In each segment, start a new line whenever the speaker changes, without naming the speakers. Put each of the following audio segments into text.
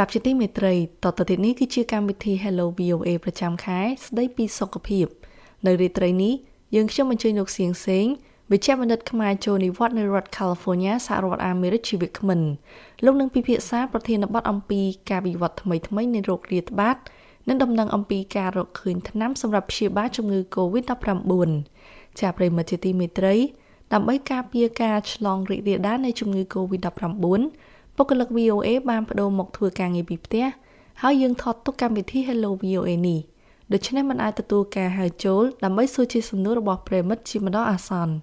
លោកអ្នកស្ដាប់ជាទីមេត្រីតទៅទៀតនេះគឺជាកម្មវិធី Hello VOA ប្រចាំខែស្ដីពីសុខភាព នៅរាត្រីនេះយើងខ្ញុំអញ្ជើញលោកសៀងសេងវិជ្ជបណ្ឌិតខ្មែរចូលនិវត្តន៍នៅរដ្ឋ California សហរដ្ឋអាមេរិកជាវិក្កាមិនលោកនឹងពិភាក្សាប្រធានបទអំពីការវិវត្តថ្មីៗនៃโรគរាតត្បាតនិងដំណឹងអំពីការរកឃើញថ្នាំសម្រាប់ព្យាបាលជំងឺ Covid-19 ជាប្រិមត្តជាទីមេត្រីដើម្បីការពារការឆ្លងរីករាលដាលនៃជំងឺ Covid-19 បុគ្គលិក VOA បានបដូរមកធ្វើការងារពីផ្ទះហើយយើងថតទុកកម្មវិធី Hello VOA នេះដូច្នេះមិនអាចទទួលការហៅចូលដើម្បីសួរជាសំណួររបស់ប្រិមិត្តជាម្ដងអាសន្ន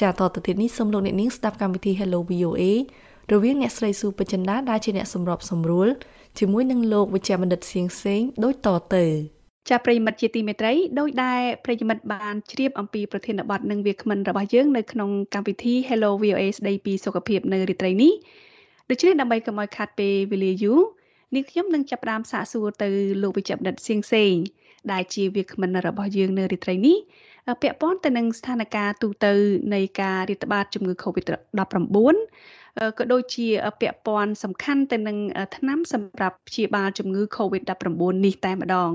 ចាតទៅទៀតនេះសូមលោកអ្នកនាងស្ដាប់កម្មវិធី Hello VOA រវាងអ្នកស្រីស៊ូបចិន្តាដែលជាអ្នកសម្របសម្រួលជាមួយនឹងលោកវិជ្ជបណ្ឌិតសៀងសេងដូចតទៅ
ចាប្រិមិត្តជាទីមេត្រីដោយដែលប្រិមិត្តបានជ្រាបអំពីប្រធានបទនិងវាគ្មិនរបស់យើងនៅក្នុងកម្មវិធី Hello VOA ស្ដីពីសុខភាពនៅរាត្រីនេះ ដូច្នេះដើម្បីកុំឲ្យខាត់ពេលវេលាយូរនាងខ្ញុំនឹងចាប់ផ្ដើមសាកសួរទៅលោកវិជ្ជបណ្ឌិតសៀងសេងដែលជាវាគ្មិនរបស់យើងនៅរាត្រីនេះពាក់ព័ន្ធទៅនឹងស្ថានភាពទូទៅនៃការរាតត្បាតជំងឺ Covid-19 ក៏ដូចជាពាក់ព័ន្ធសំខាន់ទៅនឹងថ្នាំសម្រាប់ព្យាបាលជំងឺ Covid-19 នេះតែម្ដង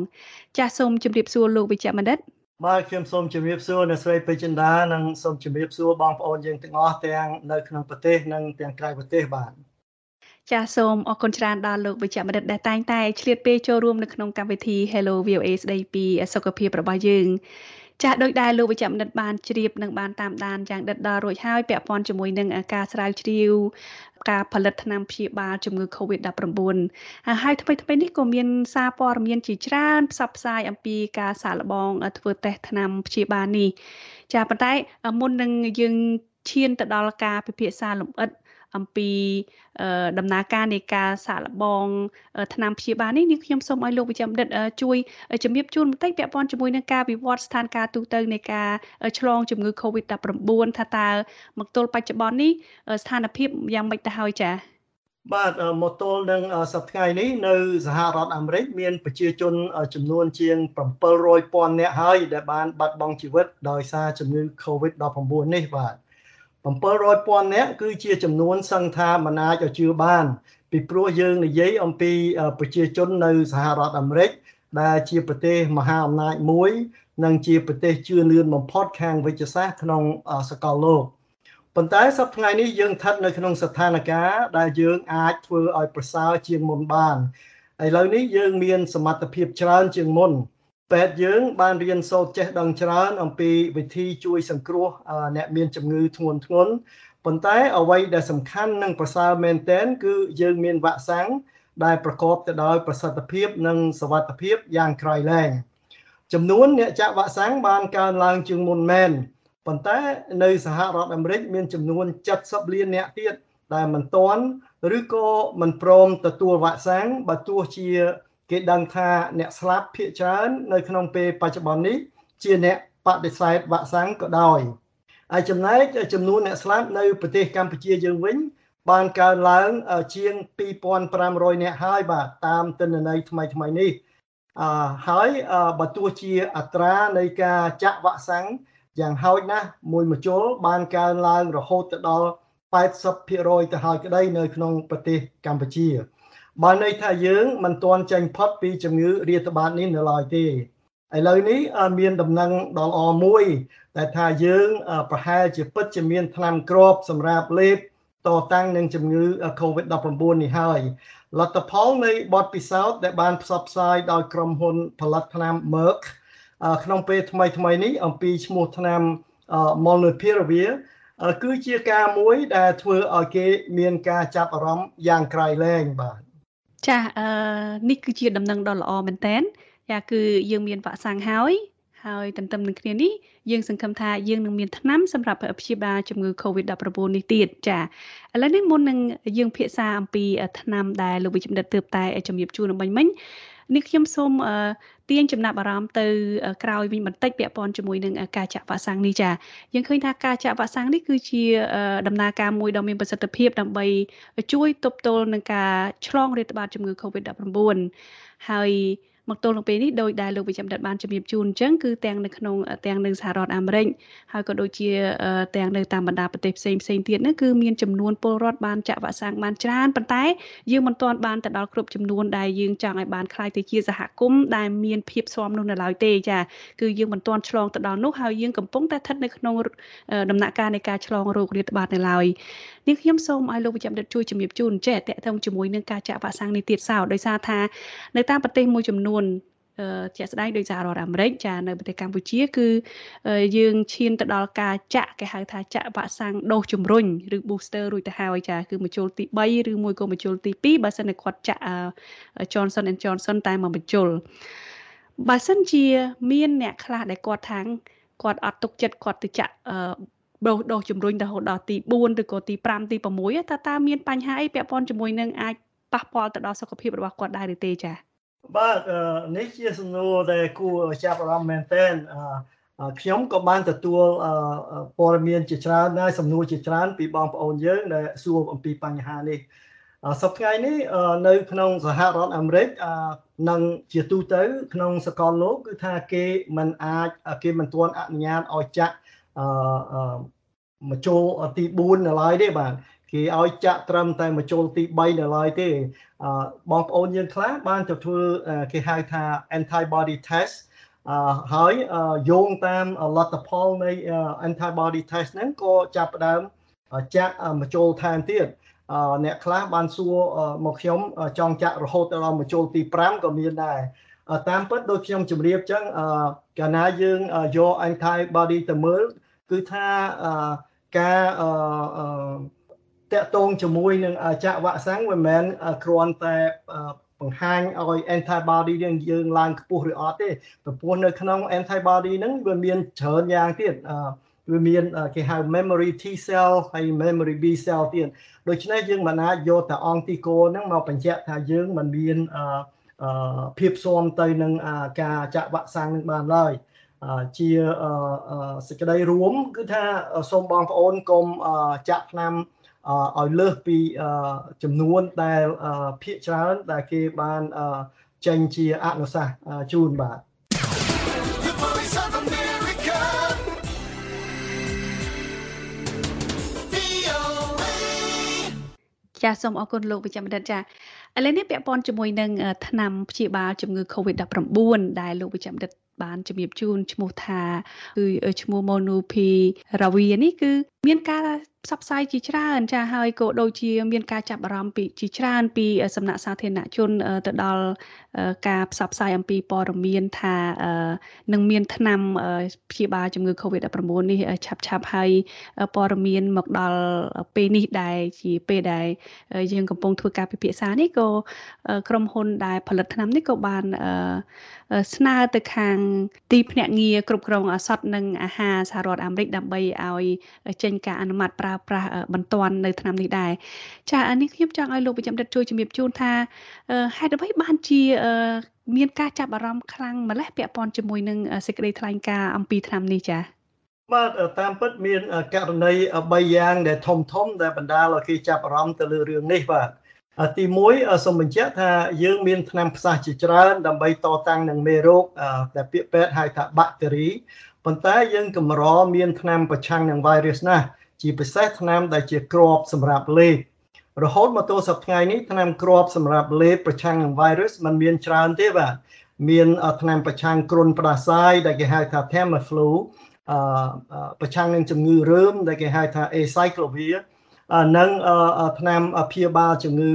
ចាសសូមជម្រាបសួរលោកវិជ្ជបណ្ឌិត
បាទខ្ញុំសូមជម្រាបសួរអ្នកស្រីពេជ្រចិន្តានិងសូមជម្រាបសួរបងប្អូនយើងទាំងអស់ទាំងនៅក្នុងប្រទេសនិងទាំងក្រៅប្រទេសបាទ
ចាសសូមអរគុណច្រើនដល់លោកវិជ្ជបណ្ឌិតដែលតែងតែឆ្លៀតពេលចូលរួមនៅក្នុងកម្មវិធី Hello VOA ស្ដីពីសុខភាពរបស់យើងចាស់ដោយដែលលោកវិជ្ជបណ្ឌិតបានជ្រាបនិងបានតាមដានយ៉ាងដិតដល់រួចហើយពាក់ព័ន្ធជាមួយនឹងការស្រាវជ្រាវការផលិតថ្នាំព្យាបាលជំងឺ Covid-19 ហើយថ្មីថ្មីនេះក៏មានសារព័ត៌មានជាច្រើនផ្សព្វផ្សាយអំពីការសាកល្បងធ្វើតេស្តថ្នាំព្យាបាលនេះចាប៉ុន្តែមុននឹងយើងឈានទៅដល់ការពិភាក្សាលម្អិត អំពីដំណើរការនៃការសាកល្បងថ្នាំព្យាបាលនេះនាងខ្ញុំសូមឲ្យលោកវិជ្ជបណ្ឌិតជួយជំរាបជូនបន្តិចពាក់ព័ន្ធជាមួយនឹងការវិវត្តស្ថានភាពទូទៅនៃការឆ្លងជំងឺ Covid-19 ថាតើមកទល់បច្ចុប្បន្ននេះស្ថានភាពយ៉ាងម៉េចទៅហើយចា៎
បាទមកទល់នឹងសប្តាហ៍នេះនៅសហរដ្ឋអាមេរិកមានប្រជាជនចំនួនជាង700,000នាក់ហើយដែលបានបាត់បង់ជីវិតដោយសារជំងឺ Covid-19 នេះបាទ 700,000នាក់គឺជាចំនួនសឹងថាមិនអាចឲ្យជឿបាន ពីព្រោះយើងនិយាយអំពីប្រជាជននៅសហរដ្ឋអាមេរិកដែលជាប្រទេសមហាអំណាចមួយ និងជាប្រទេសជឿនលឿនបំផុតខាងវិទ្យាសាស្ត្រក្នុងសកលលោកប៉ុន្តែសប្តាហ៍ថ្ងៃនេះយើងស្ថិតនៅក្នុងស្ថានភាពដែលយើងអាចធ្វើឲ្យប្រសើរជាងមុនបានឥឡូវនេះយើងមានសមត្ថភាពច្រើនជាងមុន ពេទ្យយើងបានរៀនសូត្រចេះដឹងច្រើន អំពីវិធីជួយសង្គ្រោះអ្នកមានជំងឺធ្ងន់ធ្ងរប៉ុន្តែអ្វីដែលសំខាន់និងប្រសើរមែនទែនគឺយើងមានវ៉ាក់សាំងដែលប្រកបទៅដោយប្រសិទ្ធភាពនិងសវត្ថភាពយ៉ាងក្រៃលែងចំនួនអ្នកចាក់វ៉ាក់សាំងបានកើនឡើងជាងមុនមែនប៉ុន្តែនៅសហរដ្ឋអាមេរិកមានចំនួន70លានអ្នកទៀតដែលមិនទាន់ឬក៏មិនព្រមទទួលវ៉ាក់សាំងបើទោះជា គេដឹងថាអ្នកស្លាប់ភាគច្រើននៅក្នុងពេលបច្ចុប្បន្ននេះជាអ្នកបដិសេធវ៉ាក់សាំងក៏ដោយហើយចំណែកចំនួនអ្នកស្លាប់នៅប្រទេសកម្ពុជាយើងវិញ បានកើនឡើងជាង2500នាក់ហើយបាទតាមទិន្នន័យថ្មីថ្មីនេះអឺហើយបើទោះជាអត្រានៃការចាក់វ៉ាក់សាំងយ៉ាងហោចណាស់មួយមជុលបានកើនឡើងរហូតទៅដល់80%ទៅហើយក្តីនៅក្នុងប្រទេសកម្ពុជា បើន័យថាយើងមិនទាន់ចេញផុតពីជំងឺរាតត្បាតនេះនៅឡើយទេឥឡូវនេះមានដំណឹងដ៏ល្អមួយតែថាយើងប្រហែលជាពិតជាមានថ្នាំគ្រាប់សម្រាប់លេបតតាំងនឹងជំងឺ Covid-19 នេះហើយលទ្ធផលនៃបទពិសោធន៍ដែលបានផ្សព្វផ្សាយដោយក្រុមហ៊ុនផលិតថ្នាំ Merck ក្នុងពេលថ្មីថ្មីនេះអំពីឈ្មោះថ្នាំ Molnupiravir គឺជាការមួយដែលធ្វើឲ្យគេមានការចាប់អារម្មណ៍យ៉ាងក្រៃលែងបាទ
ចាអឺនេះគឺជាដំណឹងដ៏ល្អមែនតើចាគឺយើងមានវ៉ាក់សាំងហើយហើយទន្ទឹមនឹងគ្នានេះយើងសង្ឃឹមថាយើងនឹងមានថ្នាំសម្រាប់ព្យាបាលជំងឺ Covid-19 នេះទៀតចាឥឡូវនេះមុននឹងយើងភាសាអំពីថ្នាំដែលលោកវិជ្ជបណ្ឌិតទើបតែជំរាបជូនអំបញ្ញមិញ នេះខ្ញុំសូមទាញចំណាប់អារម្មណ៍ទៅក្រោយវិញបន្តិចពាក់ព័ន្ធជាមួយនឹងការចាក់វ៉ាក់សាំងនេះចាយើងឃើញថាការចាក់វ៉ាក់សាំងនេះគឺជាដំណើរការមួយដ៏មានប្រសិទ្ធភាពដើម្បីជួយទប់ទល់នឹងការឆ្លងរាតត្បាតជំងឺ Covid-19 ហើយ មកទល់នឹងពេលនេះដោយដែលលោកវិជ្ជបណ្ឌិតបានជំរាបជូនអញ្ចឹងគឺទាំងនៅក្នុងទាំងនៅសហរដ្ឋអាមេរិកហើយក៏ដូចជាទាំងនៅតាមបណ្ដាប្រទេសផ្សេងផ្សេងទៀតនោះគឺមានចំនួនពលរដ្ឋបានចាក់វ៉ាក់សាំងបានច្រើនប៉ុន្តែយើងមិនទាន់បានទៅដល់គ្រប់ចំនួនដែលយើងចង់ឲ្យបានខ្លាយទៅជាសហគមន៍ដែលមានភាពស្មនោះនៅឡើយទេចាគឺយើងមិនទាន់ឆ្លងទៅដល់នោះហើយយើងកំពុងតែស្ថិតនៅក្នុងដំណាក់កាលនៃការឆ្លងរោគរាតត្បាតនៅឡើយ នេះខ្ញុំសូមឲ្យលោកវិជ្ជបណ្ឌិតជួយជំរាបជូនចេះតកតងជាមួយនឹងការចាក់វ៉ាក់សាំងនេះទៀតសោដោយសារថានៅតាមប្រទេសមួយចំនួនជាក់ស្ដែងដោយសហរដ្ឋអាមេរិកចានៅប្រទេសកម្ពុជា គឺយើងឈានទៅដល់ការចាក់គេហៅថាចាក់វ៉ាក់សាំងដូសជំរុញឬ booster រួចទៅហើយចាគឺមជ្ឈលទី3ឬមួយក៏មជ្ឈលទី2បើសិនតែគាត់ចាក់ Johnson and Johnson តែមួយមជ្ឈលបើសិនជាមានអ្នកខ្លះដែលគាត់ថាងគាត់អត់ទុកចិត្តគាត់ទៅចាក់ ដូសដូសជំរុញរហូតដល់ទី4ឬក៏ទី5ទី6តើតើមានបញ្ហាអីពាក់ព័ន្ធជាមួយនឹងអាចប៉ះពាល់ទៅដល់សុខភាពរបស់គាត់ដែរឬទេចា៎
បាទនេះជាសំណួរដែលគួរចាប់អារម្មណ៍មែនទែនខ្ញុំក៏បានទទួលព័ត៌មានជាច្រើនដែរសំណួរជាច្រើន ពីបងប្អូនយើងដែលសួរអំពីបញ្ហានេះសប្តាហ៍នេះនៅក្នុងសហរដ្ឋអាមេរិកនិងជាទូទៅ ក្នុងសកលលោកគឺថាគេមិនអាចគេមិនទាន់អនុញ្ញាតឲ្យចាក់ មកចូលទី4នៅឡើយទេបាទគេឲ្យចាក់ត្រឹមតែមកចូលទី3នៅឡើយទេបងប្អូនយើងខ្លះបានទៅធ្វើគេហៅថា antibody test ហើយយោងតាមលទ្ធផលនៃ antibody test ហ្នឹងក៏ចាប់ផ្ដើមចាក់មកចូលថែមទៀតអ្នកខ្លះបានសួរមកខ្ញុំចង់ចាក់រហូតដល់មកចូលទី5ក៏មានដែរតាមពិតដូចខ្ញុំជម្រាបចឹងកាលណាយើងយក antibody ទៅមើល គឺថាការតកតងជាមួយនឹងចាក់វ៉ាក់សាំងមិនមែនគ្រាន់តែបង្ហាញឲ្យ antibody យើងយើងឡើងខ្ពស់ឬអត់ទេព្រោះនៅក្នុង antibody ហ្នឹងវាមានច្រើនយ៉ាងទៀតវាមានគេហៅ memory T cell ហើយ memory B cell ទៀតដូច្នេះយើងមិនអាចយកតែអង្គទីកូហ្នឹងមកបញ្ជាក់ថាយើងមិនមានភាពស៊ាំទៅនឹងការចាក់វ៉ាក់សាំងនឹងបានឡើយ ជាសេចក្តីរួម គឺថាសូមបងប្អូនកុំចាក់ថ្នាំឲ្យលើសពីចំនួនដែលភាគច្រើនដែលគេបានចេញជាអនុសាសន៍ជូនបាទ
ចាសសូមអរគុណលោកវិជ្ជបណ្ឌិតចាឥឡូវនេះពាក់ព័ន្ធជាមួយនឹងថ្នាំព្យាបាលជំងឺ Covid-19 ដែលលោកវិជ្ជបណ្ឌិត បានជំរាបជូនឈ្មោះថាគឺឈ្មោះ Monopiravir នេះគឺ មានការផ្សព្វផ្សាយជាច្រើនចាហើយក៏ដូចជា មានការចាប់អារម្មណ៍ពីជាច្រើនពីសំណាក់សាធារណជនទៅដល់ការផ្សព្វផ្សាយអំពីព័ត៌មានថានឹងមានថ្នាំព្យាបាលជំងឺ Covid-19 នេះឆាប់ឆាប់ហើយព័ត៌មានមកដល់ពេលនេះដែលជាពេលដែលយើងកំពុងធ្វើការពិភាក្សានេះក៏ក្រុមហ៊ុនដែលផលិតថ្នាំនេះក៏បានស្នើទៅខាងទីភ្នាក់ងារគ្រប់គ្រងឱសថនិងអាហារសហរដ្ឋអាមេរិកដើម្បីឲ្យចេញការអនុម័តប្រើប្រាស់បន្ទាន់នៅឆ្នាំនេះដែរចានេះខ្ញុំចង់ឲ្យលោកវិជ្ជបណ្ឌិតជួយជំរាបជូនថាហេតុអ្វីបានជាមានការចាប់អារម្មណ៍ខ្លាំងម្លេះពាក់ព័ន្ធជាមួយនឹងសេចក្តីថ្លែងការណ៍អំពីឆ្នាំនេះចា
បាទតាមពិតមានករណី3យ៉ាងដែលធំធំដែលបណ្ដាលឲ្យគេចាប់អារម្មណ៍ទៅលើរឿងនេះបាទទី1សូមបញ្ជាក់ថាយើងមានថ្នាំផ្សះជាច្រើនដើម្បីតតាំងនឹងមេរោគដែលពាក្យពេទ្យហៅថាបាក់តេរី ប៉ុន្តែយើងកម្រមានថ្នាំប្រឆាំងនឹង virus ណាស់ជាពិសេសថ្នាំដែលជាគ្រាប់សម្រាប់លេបរហូតមកទល់សប្តាហ៍នេះថ្នាំគ្រាប់សម្រាប់លេបប្រឆាំងនឹង virus มันមានច្រើនទេបាទមានថ្នាំប្រឆាំងគ្រុនផ្ដាសាយដែលគេហៅថា Tamiflu អឺប្រឆាំងនឹងជំងឺរើមដែលគេហៅថា Acyclovir និងថ្នាំព្យាបាលជំងឺ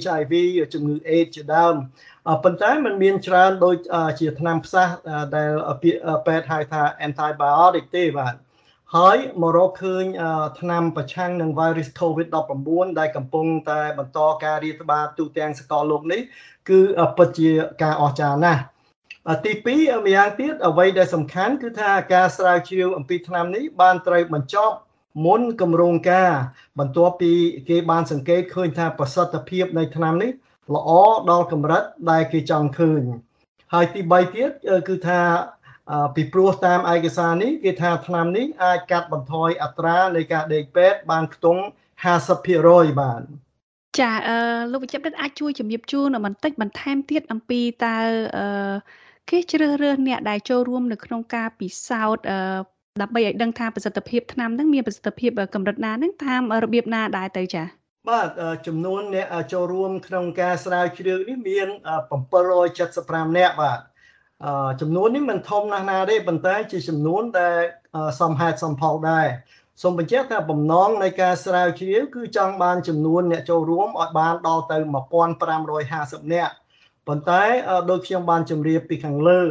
HIV ជំងឺ AIDS ជាដើមប៉ុន្តែมันមានច្រើនដូចជាថ្នាំផ្សះដែលពេទ្យហៅថា antibiotic ទេបាទហើយមករកឃើញថ្នាំប្រឆាំងនឹង virus COVID-19 ដែលកំពុងតែបន្តការរាតត្បាតទូទាំងសកលលោកនេះគឺពិតជាការអស្ចារ្យណាស់ទី2ម្យ៉ាងទៀតអ្វីដែលសំខាន់គឺថាការស្រាវជ្រាវអំពីថ្នាំនេះបានត្រូវបញ្ចប់ មុនគម្រោងការ បន្ទាប់ពីគេបានសង្កេតឃើញថាប្រសិទ្ធភាពនៃថ្នាំនេះល្អដល់កម្រិតដែលគេចង់ឃើញហើយទី3ទៀតគឺថាពីព្រោះតាមឯកសារនេះគេថាថ្នាំនេះអាចកាត់បន្ថយអត្រានៃការដេកពេទ្យបានខ្ទង់50%បាន
ចាអឺលោកវិជ្ជបណ្ឌិតអាចជួយជំរាបជូនបន្តិចបន្ថែមទៀតអំពីតើអឺគេជ្រើសរើសអ្នកដែលចូលរួមនៅក្នុងការពិសោធន៍អឺ ដើម្បីឲ្យដឹងថាប្រសិទ្ធភាពថ្នាំហ្នឹងមានប្រសិទ្ធភាពកម្រិតណាហ្នឹងតាមរបៀបណាដែរទៅចា៎
បាទចំនួនអ្នកចូលរួមក្នុងការស្រាវជ្រាវនេះមាន775នាក់បាទចំនួននេះមិនធំណាស់ណាទេប៉ុន្តែជាចំនួនដែលសមហេតុសមផលដែរសូមបញ្ជាក់ថាបំណងនៃការស្រាវជ្រាវគឺចង់បានចំនួនអ្នកចូលរួមឲ្យបានដល់ទៅ1550នាក់ប៉ុន្តែដោយខ្ញុំបានជម្រាបពីខាងលើ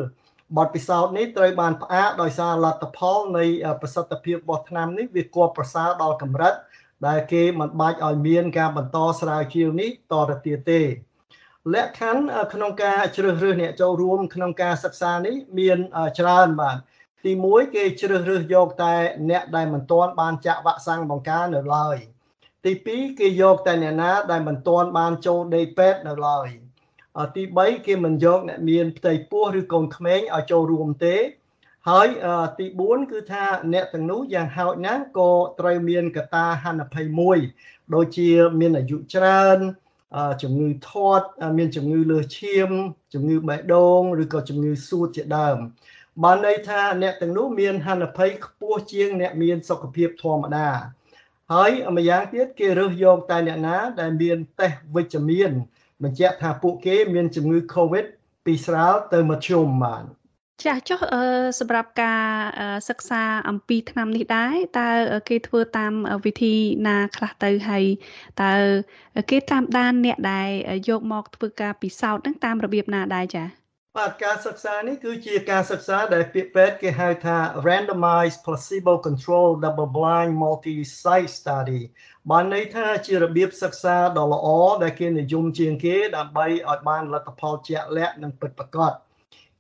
បទពិសោធន៍នេះត្រូវបានផ្អាកដោយសារលទ្ធផលនៃប្រសិទ្ធភាពរបស់ថ្នាំនេះវាគួរប្រសើរដល់កម្រិត ដែលគេមិនបាច់ឲ្យមានការបន្តស្រាវជ្រាវនេះតទៅទៀតទេលក្ខខណ្ឌក្នុងការជ្រើសរើសអ្នកចូលរួមក្នុងការសិក្សានេះមានច្រើនបាទទី1គេជ្រើសរើសយកតែអ្នកដែលមិនទាន់បានចាក់វ៉ាក់សាំងបង្ការនៅឡើយទី2គេយកតែអ្នកណាដែលមិនទាន់បានចូលដេកពេទ្យនៅឡើយ ទី3គេមិនយកអ្នកមានផ្ទៃពោះឬកូនក្មេងឲ្យចូលរួមទេហើយទី4គឺថាអ្នកទាំងនោះយ៉ាងហោចណាស់ក៏ត្រូវមានកតាហានិភ័យមួយដូចជាមានអាយុច្រើនជំងឺធាត់មានជំងឺលើសឈាម ជំងឺបេះដូងឬក៏ជំងឺសួតជាដើមបានន័យថាអ្នកទាំងនោះមានហានិភ័យខ្ពស់ជាង អ្នកមានសុខភាពធម្មតាហើយម្យ៉ាងទៀតគេរើសយកតែអ្នកណាដែលមានតេស្តវិជ្ជមាន បញ្ជាក់ថាពួកគេមានជំងឺ Covid ពីស្រាលទៅមធ្យមបាន
ចាចុះសម្រាប់ការសិក្សាអំពីថ្នាំនេះដែរតើគេធ្វើតាមវិធីណាខ្លះទៅហើយតើគេតាមដានអ្នកដែលយកមកធ្វើការពិសោធន៍នឹងតាមរបៀបណាដែរចា៎
បាទការសិក្សានេះគឺជាការសិក្សាដែលពាក្យពេទ្យគេហៅថា randomized placebo controlled double blind multi site study បានន័យថាជារបៀបសិក្សាដ៏ល្អដែលគេនិយមជាងគេដើម្បីឲ្យបានលទ្ធផលជាក់លាក់និងពិតប្រាកដ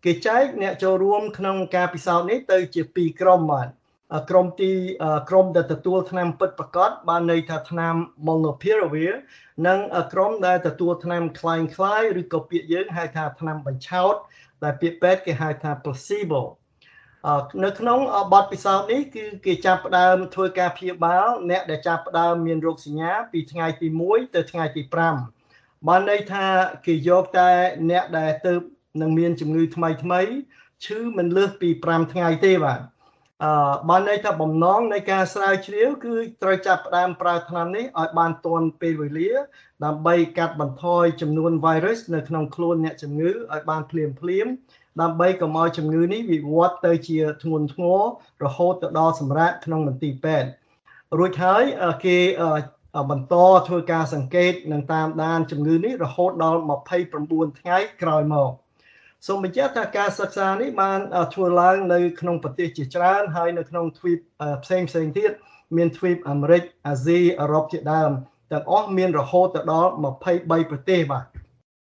គេចែកអ្នកចូលរួមក្នុងការពិសោធន៍នេះទៅជា2ក្រុមបាទ ក្រុមទីក្រុមដែលទទួលថ្នាំពិតប្រាកដបានន័យថាថ្នាំ Molnupiravir និងក្រុមដែលទទួលថ្នាំคล้ายคล้ายឬក៏ពាក្យយើងហៅថាថ្នាំបញ្ឆោតដែលពាក្យពេទ្យគេហៅថា placebo នៅក្នុងបទពិសោធន៍នេះគឺគេចាប់ផ្ដើមធ្វើការព្យាបាលអ្នកដែលចាប់ផ្ដើមមានរោគសញ្ញាពីថ្ងៃទី1ទៅថ្ងៃទី5បានន័យថាគេយកតែអ្នកដែលទៅនឹងមានជំងឺថ្មីថ្មីឈឺមិនលើសពី5ថ្ងៃទេបាទ អឺបានន័យថាបំណងនៃការស្រាវជ្រាវគឺត្រូវចាប់ផ្ដើមប្រើថ្នាំនេះឲ្យបានទាន់ពេលវេលា ដើម្បីកាត់បន្ថយចំនួន virus នៅក្នុងខ្លួនអ្នកជំងឺឲ្យបានភ្លាមភ្លាមដើម្បីកុំឲ្យជំងឺនេះវិវត្តទៅជាធ្ងន់ធ្ងររហូតទៅដល់សម្រាប់ក្នុងមន្ទីរពេទ្យរួចហើយគេបន្តធ្វើការសង្កេតនិងតាមដានជំងឺនេះរហូតដល់29ថ្ងៃក្រោយមក សូមបញ្ជាក់ថាការសិក្សានេះបានធ្វើឡើងនៅក្នុងប្រទេសជាច្រើន ហើយនៅក្នុងទ្វីបផ្សេងផ្សេងទៀតមានទ្វីបអាមេរិកអាស៊ីអឺរ៉ុបជាដើមទាំងអស់មានរហូតទៅដល់23ប្រទេសបាទ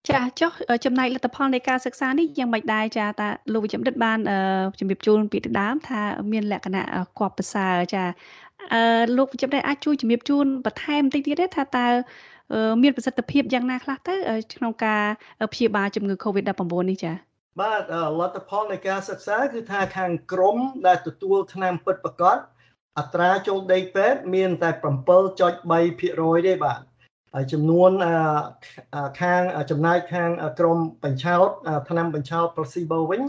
ចាចុះចំណែកលទ្ធផលនៃការសិក្សានេះយ៉ាងម៉េចដែរចាតាលោកវិជ្ជបណ្ឌិតបានជំរាបជូនពីដើមថាមានលក្ខណៈគប់ប្រសើរចាអឺលោកវិជ្ជបណ្ឌិតអាចជួយជំរាបជូនបន្ថែមតិចទៀតទេថាតើមានប្រសិទ្ធភាពយ៉ាងណាខ្លះទៅក្នុងការព្យាបាលជំងឺ Covid-19 នេះចា៎
បាទលទ្ធផលនៃការសិក្សាគឺថាខាងក្រមដែលទទួលថ្នាំពិតប្រាកដអត្រាចូលដេកពេទ្យមានតែ7.3%ទេបាទហើយចំនួនខាងចំណាយខាងក្រមបញ្ឆោតថ្នាំបញ្ឆោត placebo វិញ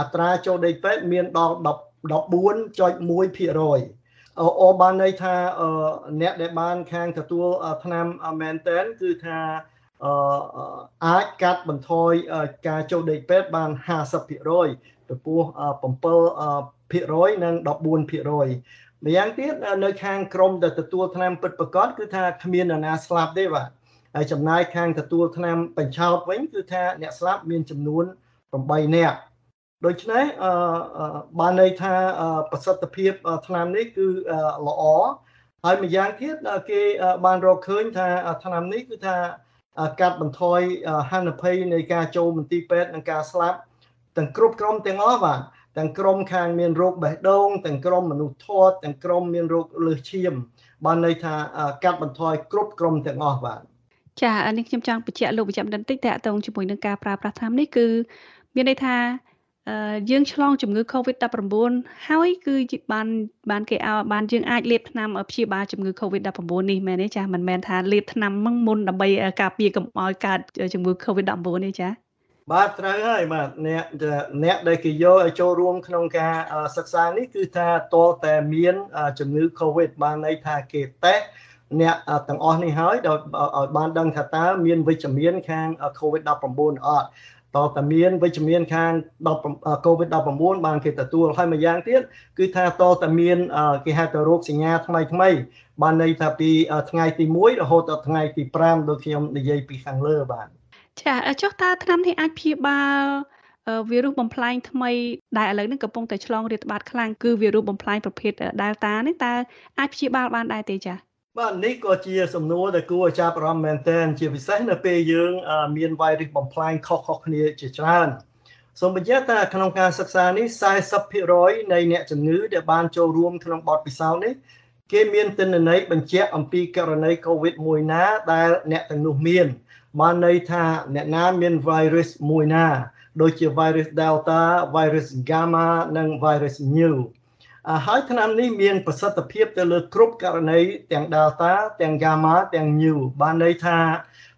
អត្រាចូលដេកពេទ្យមានដល់14.1%អូបានន័យថាអ្នកដែលបានខាងទទួលថ្នាំមែនតែនគឺថា អាចកាត់បន្ថយការចូលដេកពេទ្យបាន50%ទៅពោះ7%និង14%ម្យ៉ាងទៀតនៅខាងក្រមដែលទទួលថ្នាំពិតប្រាកដគឺថាគ្មាននរណាស្លាប់ទេបាទហើយចំណាយខាងទទួលថ្នាំបញ្ឆោតវិញគឺថាអ្នកស្លាប់មានចំនួន8នាក់ដូច្នេះបានន័យថាប្រសិទ្ធភាពថ្នាំនេះគឺល្អហើយម្យ៉ាងទៀតគេបានរកឃើញថាថ្នាំនេះគឺថា កាត់បន្ថយហានិភ័យនៃការចូលមន្ទីរពេទ្យនិងការស្លាប់ទាំងគ្រប់ក្រុមទាំងអស់បាទទាំងក្រុមខាងមានរោគបេះដូងទាំងក្រុមមនុស្សធាត់ទាំងក្រុមមានរោគលើសឈាមបានន័យថាកាត់បន្ថយគ្រប់ក្រុមទាំងអស់បាទ
ចានេះខ្ញុំចង់បញ្ជាក់លោកបញ្ជាក់បន្តិចតើតើជាមួយនឹងការប្រើប្រាស់ថ្នាំនេះគឺមានន័យថា យើងឆ្លងជំងឺ Covid-19 ហើយគឺបានបានគេឲ្យបានយើងអាចលេបថ្នាំព្យាបាលជំងឺ Covid-19 នេះមែនទេចាមិនមែនថាលេបថ្នាំមុនដើម្បីការពារកុំឲ្យកើតជំងឺ Covid-19 ទេចា
បាទត្រូវហើយបាទអ្នកអ្នកដែលគេយកឲ្យចូលរួមក្នុងការសិក្សានេះគឺថាតលតែមានជំងឺ Covid បានន័យថាគេតេស្តអ្នកទាំងអស់នេះហើយដោយឲ្យបានដឹងថាតើមានវិជ្ជមានខាង COVID-19 អត់ តើតើមានវិជ្ជមានខាង COVID-19 បានគេទទួលហើយមួយយ៉ាងទៀតគឺថាតើតើមានគេហៅថារោគសញ្ញាថ្មីថ្មីបានន័យថាពីថ្ងៃទី1រហូតដល់ថ្ងៃទី5ដូចខ្ញុំនិយាយពីខាងលើបាទ
ចាចុះតើឆ្នាំនេះអាចព្យាបាលវីរុសបំផ្លាញថ្មីដែលឥឡូវនេះកំពុងតែឆ្លងរាតត្បាតខ្លាំងគឺវីរុសបំផ្លាញប្រភេទ Delta នេះតើអាចព្យាបាលបានដែរទេចា៎
បាទនេះក៏ជាសំណួរដែលគួរឲ្យចាប់អារម្មណ៍មែនទែនជាពិសេសនៅពេលយើងមានវ៉ៃរុសបំផ្លាញខុសៗគ្នាជាច្រើនសូមបញ្ជាក់ថាក្នុងការសិក្សានេះ40%នៃអ្នកជំងឺដែលបានចូលរួមក្នុងបទពិសោធន៍នេះគេមានទិន្នន័យបញ្ជាក់អំពីករណី COVID មួយណាដែលអ្នកទាំងនោះមានបានន័យថាអ្នកណាមាន virus មួយណា ដូចជា virus delta virus gamma និង virus new ហើយថ្នាំនេះមានប្រសិទ្ធភាពទៅលើគ្រប់ករណីទាំង delta ទាំង gamma ទាំង new បានន័យថា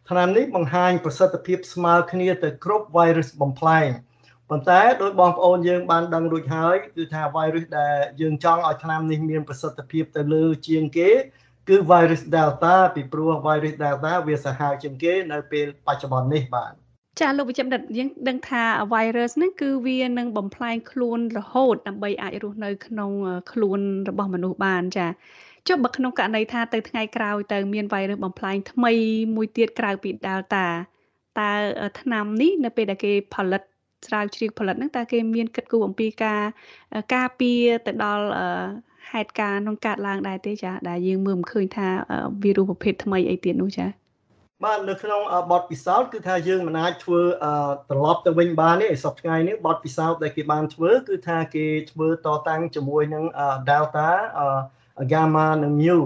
ថ្នាំនេះបង្ហាញប្រសិទ្ធភាពស្មើគ្នាទៅគ្រប់ virus បំផ្លែងប៉ុន្តែដោយបងប្អូនយើងបានដឹងរួចហើយគឺថា virus ដែលយើងចង់ឲ្យថ្នាំនេះមានប្រសិទ្ធភាពទៅលើជាងគេគឺ virus delta ពីព្រោះ virus delta វាសាហាវជាងគេនៅពេលបច្ចុប្បន្ននេះបាទ
ចាលោកវិជ្ជបណ្ឌិតយើងដឹងថា virus ហ្នឹងគឺវានឹងបំផ្លាញខ្លួនរហូតដើម្បីអាចរស់នៅ ក្នុង ខ្លួនរបស់មនុស្សបានចាចុះបើក្នុងករណីថាទៅថ្ងៃក្រោយទៅមាន virus បំផ្លាញថ្មីមួយទៀតក្រៅពី Delta តើថ្នាំនេះនៅពេលដែលគេផលិតស្រាវជ្រាវផលិតហ្នឹងតើគេមានគិតគូរអំពីការការពារទៅដល់ហេតុការណ៍ក្នុងកើតឡើងដែរទេចាដែលយើងមើលមិនឃើញថាវីរុសប្រភេទថ្មីអីទៀតនោះចា
បាទនៅក្នុងបទពិសោធន៍គឺថាយើងមិនអាចធ្វើត្រឡប់ទៅវិញបានទេសប្តាហ៍នេះបទពិសោធន៍ដែលគេបានធ្វើគឺថាគេធ្វើតតាំងជាមួយនឹង Delta Gamma និង Mu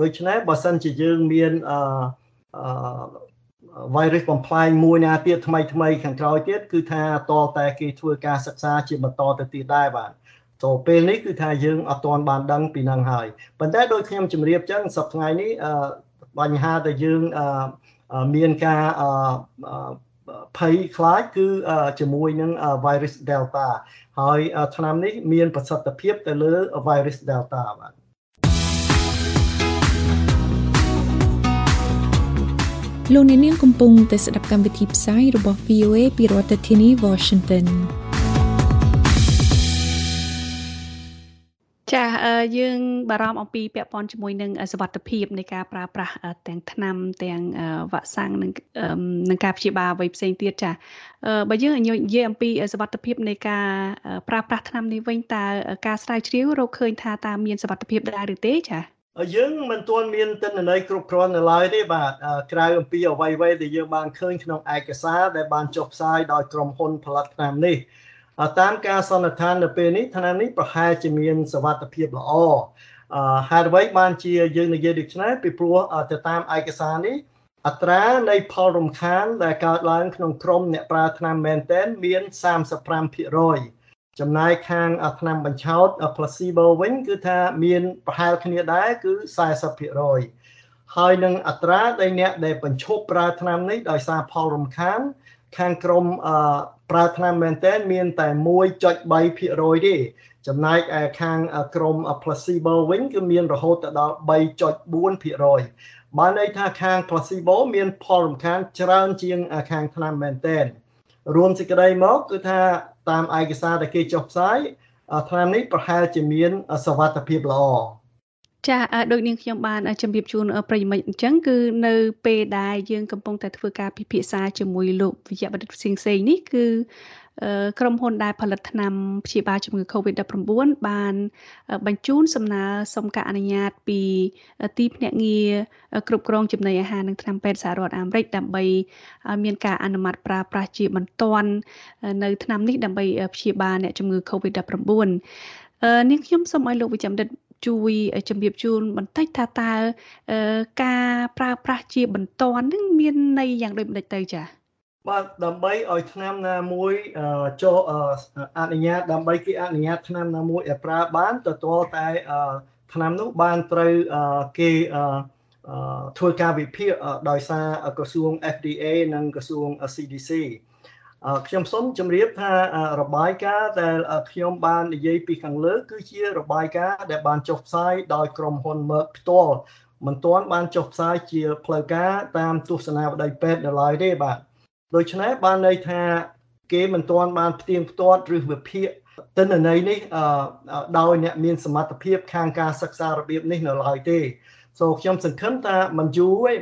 ដូច្នេះបើសិនជាយើងមានអឺ virus បំផ្លាញមួយណាទៀតថ្មីថ្មីខាងក្រោយទៀតគឺថាតតែគេធ្វើការសិក្សាជាបន្តទៅទៀតដែរបាទចូលពេលនេះគឺថាយើងអត់ទាន់បានដឹងពីនឹងហើយប៉ុន្តែដោយខ្ញុំជម្រាបចឹងសប្តាហ៍ថ្ងៃនេះបញ្ហាដែលយើង មានការភ័យខ្លាចគឺជាមួយនឹង virus delta ហើយឆ្នាំនេះមានប្រសិទ្ធភាពទៅលើ virus delta បាទ
លោកអ្នកនាងកំពុងតែស្ដាប់កម្មវិធីផ្សាយរបស់ VOA ពីរដ្ឋធានី Washington
ចាយើងបារម្ភអំពីពាក់ព័ន្ធជាមួយនឹងសវត្ថភាពនៃការប្រើប្រាស់ទាំងថ្នាំទាំងវ៉ាក់សាំងនិងនឹងការព្យាបាលអ្វីផ្សេងទៀតចាបើយើងនិយាយអំពីសវត្ថភាពនៃការប្រើប្រាស់ថ្នាំនេះវិញតើការស្រាវជ្រាវរកឃើញថាតើមានសវត្ថភាពដែរឬទេចា
យើងមិនទាន់មានទិន្នន័យគ្រប់គ្រាន់នៅឡើយទេបាទក្រៅអំពីអ្វីៗដែលយើងបានឃើញក្នុងឯកសារដែលបានចុះផ្សាយដោយក្រុមហ៊ុនផលិតថ្នាំនេះ តាមការសន្និដ្ឋាននៅពេលនេះថ្នាំនេះប្រហែលជាមានសវត្ថភាពល្អហេតុអ្វីបានជាយើងនិយាយដូចនេះពីព្រោះទៅតាមឯកសារនេះអត្រានៃផលរំខានដែលកើតឡើងក្នុងក្រុមអ្នកប្រើថ្នាំមែនទែនមាន35%ចំណែកខាងថ្នាំបញ្ឆោត placebo វិញគឺថាមានប្រហែលគ្នាដែរគឺ40%ហើយនឹងអត្រាដែលអ្នកដែលបញ្ឈប់ប្រើថ្នាំនេះដោយសារផលរំខាន ខាងក្រុមប្រើថ្នាំមែនតើមានតែ1.3%ទេចំណែកឯខាងក្រុម placebo វិញគឺមានរហូតដល់3.4%បានន័យថាខាង placebo មានផលរំខានច្រើនជាងខាងថ្នាំមែនតើរួមសេចក្តីមកគឺថាតាមឯកសារដែលគេចុះផ្សាយថ្នាំនេះប្រហែលជាមានសវត្ថភាពល្អ
ចាដូចនាងខ្ញុំបានជម្រាបជូនប្រិយមិត្តអញ្ចឹងគឺនៅពេលដែលយើងកំពុងតែធ្វើការពិភាក្សាជាមួយលោកវិជ្ជបណ្ឌិតផ្សេងផ្សេងនេះគឺក្រុមហ៊ុនដែលផលិតថ្នាំព្យាបាលជំងឺ Covid-19 បានបញ្ជូនសំណើសុំការអនុញ្ញាតពីទីភ្នាក់ងារគ្រប់គ្រងចំណីអាហារនិងថ្នាំពេទ្យសហរដ្ឋអាមេរិកដើម្បីមានការអនុម័តប្រើប្រាស់ជាបន្ទាន់នៅថ្នាំនេះដើម្បីព្យាបាលអ្នកជំងឺ Covid-19 នាងខ្ញុំសូមឲ្យលោកវិជ្ជបណ្ឌិត ជួយជំរាបជូនបន្តិចថាតើការប្រើប្រាស់ជាបន្ទាន់នឹងមានន័យយ៉ាងដូចម្តេចទៅចា៎
បាទដើម្បីឲ្យឆ្នាំណាមួយចូលអនុញ្ញាតដើម្បីគេអនុញ្ញាតឆ្នាំណាមួយឲ្យប្រើបានទៅទាល់តែឆ្នាំនោះបានត្រូវគេធ្វើការវិភាគដោយសារក្រសួង FDA និងក្រសួង CDC ខ្ញុំសូមជម្រាបថារបាយការណ៍ដែលខ្ញុំបាននិយាយពីខាងលើគឺជារបាយការណ៍ដែលបានចុះផ្សាយដោយក្រុមហ៊ុន Merck ផ្ទាល់មិនទាន់បានចុះផ្សាយជាផ្លូវការតាមទស្សនាវដ្តីពេទ្យដល់ឡើយទេបាទដូច្នេះបានន័យថាគេមិនទាន់បានផ្ទៀងផ្ទាត់ឬវិភាគទិន្នន័យនេះដោយអ្នកមានសមត្ថភាពខាងការសិក្សារបៀបនេះនៅឡើយទេសូខ្ញុំសង្ឃឹមថាមិនយូរទេ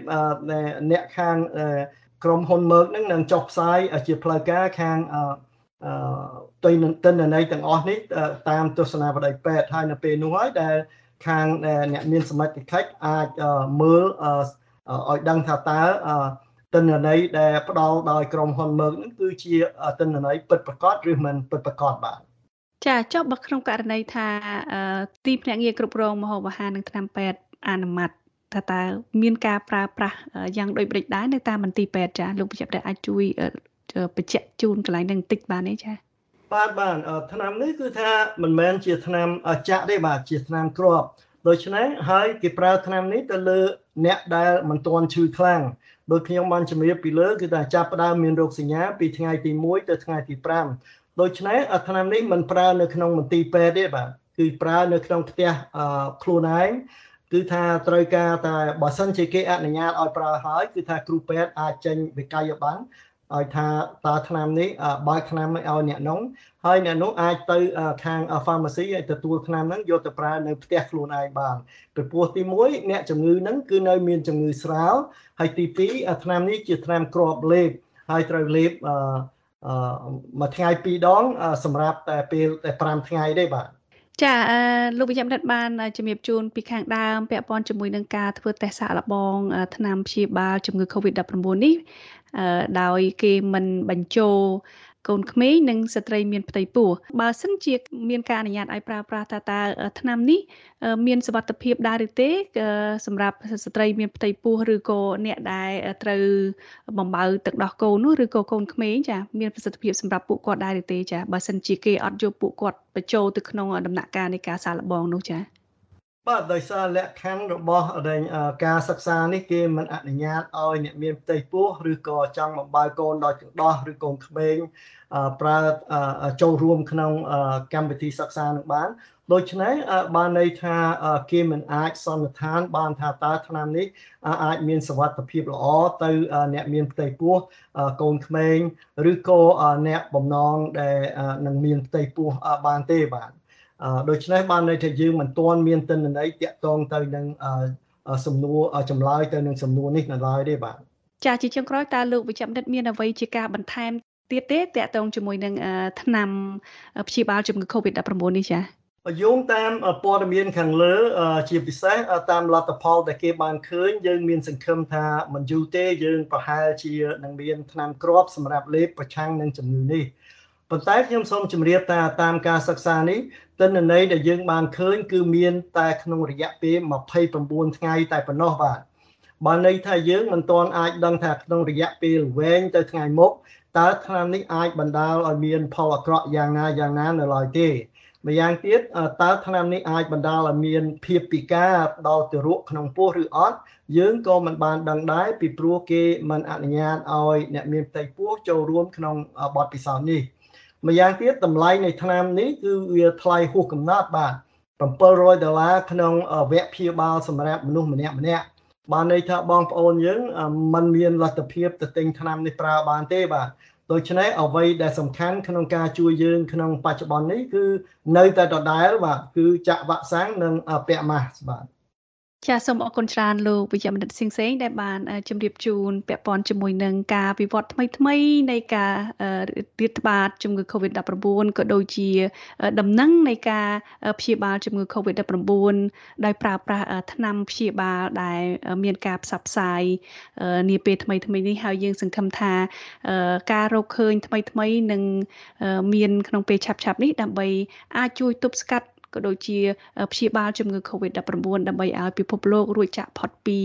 អ្នកខាង ក្រុមហ៊ុន Merck នឹងនឹងចុះផ្សាយជាផ្លូវការខាងអឺទិន្នទិន្នន័យទាំងអស់នេះតាមទស្សនាវដ្តីពេទ្យហើយនៅពេលនោះហើយដែលខាងអ្នកមានសមត្ថកិច្ចអាចមើលឲ្យដឹងថាតើទិន្នន័យដែលផ្ដល់ដោយក្រុមហ៊ុន Merck នឹងគឺជាទិន្នន័យពិតប្រាកដឬមិនពិតប្រាកដបាទ
ចាចុះបើក្នុងករណីថាទីភ្នាក់ងារគ្រប់គ្រងមហូបអាហារនិងថ្នាំពេទ្យអនុម័ត ថាតើមានការប្រើប្រាស់យ៉ាងដូចបរិចដែរនៅតាមមន្ទីរពេទ្យចាលោកបញ្ជាក់អាចជួយបញ្ជាក់ជូនកន្លែងនឹងបន្តិចបានទេចា
បាទបាទឆ្នាំនេះគឺថាមិនមែនជាឆ្នាំចាក់ទេបាទជាឆ្នាំគ្រាប់ដូច្នេះហើយគេប្រើឆ្នាំនេះទៅលើអ្នកដែលមិនទាន់ឈឺខ្លាំងដោយខ្ញុំបានជម្រាបពីលើគឺថាចាប់ផ្ដើមមានរោគសញ្ញាពីថ្ងៃទី1ទៅថ្ងៃទី5ដូច្នេះឆ្នាំនេះមិនប្រើនៅក្នុងមន្ទីរពេទ្យទេបាទគឺប្រើនៅក្នុងផ្ទះខ្លួនឯង គឺថាត្រូវការតែបើសិនជាគេអនុញ្ញាតឲ្យប្រើហើយគឺថាគ្រូពេទ្យអាចចេញវិក័យប័ណ្ណឲ្យថាតើឆ្នាំនេះបើកឆ្នាំឲ្យអ្នកនោះហើយអ្នកនោះអាចទៅខាង pharmacy ឲ្យទទួលឆ្នាំហ្នឹងយកទៅប្រើនៅផ្ទះខ្លួនឯងបានពីព្រោះទី1អ្នកជំងឺហ្នឹងគឺនៅមានជំងឺស្រាលហើយទី2ឆ្នាំនេះជាឆ្នាំគ្រាប់លេបហើយត្រូវលេបអឺមួយថ្ងៃពីរដងសម្រាប់តែពេលតែ5ថ្ងៃទេបាទ
ចាអឺលោកវិជ្ជបណ្ឌិតបានជំរាបជូនពីខាងដើមពាក់ព័ន្ធជាមួយនឹងការធ្វើតេស្តសាកល្បងថ្នាំព្យាបាលជំងឺ Covid-19 នេះដោយគេមិនបញ្ចូល កូនក្មេងនិងស្ត្រីមានផ្ទៃពោះបើសិនជាមានការអនុញ្ញាតឲ្យប្រើប្រាស់ថាតើឆ្នាំនេះមានសវត្ថភាពដែរឬទេសម្រាប់ស្ត្រីមានផ្ទៃពោះឬក៏អ្នកដែលត្រូវបំបើទឹកដោះគោនោះឬក៏កូនក្មេងចាមានប្រសិទ្ធភាពសម្រាប់ពួកគាត់ដែរឬទេចាបើសិនជាគេអត់យកពួកគាត់បញ្ចូលទៅក្នុងដំណាក់កាលនៃការសាកល្បងនោះចា
បាទដោយសារលក្ខខណ្ឌរបស់ការសិក្សានេះគេមិនអនុញ្ញាតឲ្យអ្នកមានផ្ទៃពោះឬក៏ចង់បំបើកូនដោយចង្ដោះឬកូនក្មេងប្រើចូលរួមក្នុងកម្មវិធីសិក្សានឹងបានដូច្នេះបានន័យថាគេមិនអាចសន្និដ្ឋាន បានថាតើឆ្នាំនេះអាចមានសវត្ថភាពល្អទៅអ្នកមានផ្ទៃពោះកូនក្មេងឬក៏អ្នកបំណងដែលនឹងមានផ្ទៃពោះបានទេបាទ ដូច្នេះបានន័យថាយើងមិនទាន់មានទិន្នន័យតាក់ទងទៅនឹងសំណួរចម្លើយទៅនឹងសំណួរនេះនៅឡើយទេបាទ
ចាជាចុងក្រោយតើលោកវិជ្ជបណ្ឌិតមានអ្វីជាការបន្ថែមទៀតទេតាក់ទងជាមួយនឹងថ្នាំព្យាបាលជំងឺ Covid-19 នេះចា
យោងតាមព័ត៌មានខាងលើ ជាពិសេសតាមលទ្ធផលដែលគេបានឃើញយើងមានសង្ឃឹមថាមិនយូរទេយើងប្រហែលជានឹងមានថ្នាំគ្រាប់សម្រាប់លេបប្រឆាំងនឹងជំងឺនេះ ប៉ុន្តែខ្ញុំសូមជម្រាបថាតាមការសិក្សានេះទិន្នន័យដែលយើងបានឃើញគឺមានតែក្នុងរយៈពេល29ថ្ងៃតែប៉ុណ្ណោះបាទបើន័យថាយើងមិនទាន់អាចដឹងថាក្នុងរយៈពេលវែងទៅថ្ងៃមុខតើថ្នាំនេះអាចបណ្ដាលឲ្យមានផលអាក្រក់យ៉ាងណាយ៉ាងណានៅឡើយទេម្យ៉ាងទៀតតើថ្នាំនេះអាចបណ្ដាលឲ្យមានភាពពិការដល់ទារកក្នុងពោះឬអត់យើងក៏មិនបានដឹងដែរពីព្រោះគេមិនអនុញ្ញាតឲ្យអ្នកមានផ្ទៃពោះចូលរួមក្នុងបទពិសោធន៍នេះ ម្យ៉ាងទៀតតម្លៃនៃថ្នាំនេះគឺវាថ្លៃហួសកំណត់បាទ700ដុល្លារក្នុងវគ្គព្យាបាលសម្រាប់មនុស្សម្នាក់ម្នាក់បានន័យថាបងប្អូនយើងมันមានលទ្ធភាពទៅទិញថ្នាំនេះប្រើបានទេបាទដូច្នេះអ្វីដែលសំខាន់ក្នុងការជួយយើងក្នុងបច្ចុប្បន្ននេះគឺនៅតែដដែលបាទគឺចាក់វ៉ាក់សាំងនិងពាក់ម៉ាស់បាទ
ចាសសូមអរគុណច្រើនលោកវិជ្ជបណ្ឌិតសៀងសេងដែលបានជម្រាបជូនពាក់ព័ន្ធជាមួយនឹងការវិវត្តថ្មីថ្មីនៃការរាតត្បាតជំងឺ Covid-19 ក៏ដូចជា ដំណឹងនៃការព្យាបាលជំងឺ Covid-19 ដោយប្រើប្រាស់ថ្នាំព្យាបាលដែលមានការផ្សព្វផ្សាយនាពេលថ្មីថ្មីនេះហើយយើងសង្ឃឹមថាការរកឃើញថ្មីថ្មីនឹងមានក្នុងពេលឆាប់ៗនេះដើម្បីអាចជួយទប់ស្កាត់ ក៏ដូចជាព្យាបាលជំងឺ Covid-19 ដើម្បីឲ្យពិភពលោករួចចាកផុតពី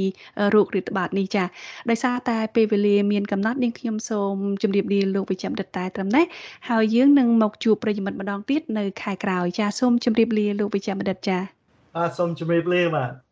រោគរាតត្បាតនេះចា៎ដោយសារតែពេលវេលាមានកំណត់នាងខ្ញុំសូមជម្រាបលាលោកវិជ្ជបណ្ឌិតតែត្រឹមនេះហើយយើងនឹងមកជួបប្រិយមិត្តម្ដងទៀតនៅខែក្រោយចា៎សូមជម្រាបលាលោកវិជ្ជបណ្ឌិតចា៎
បាទសូមជម្រាបលាបាទ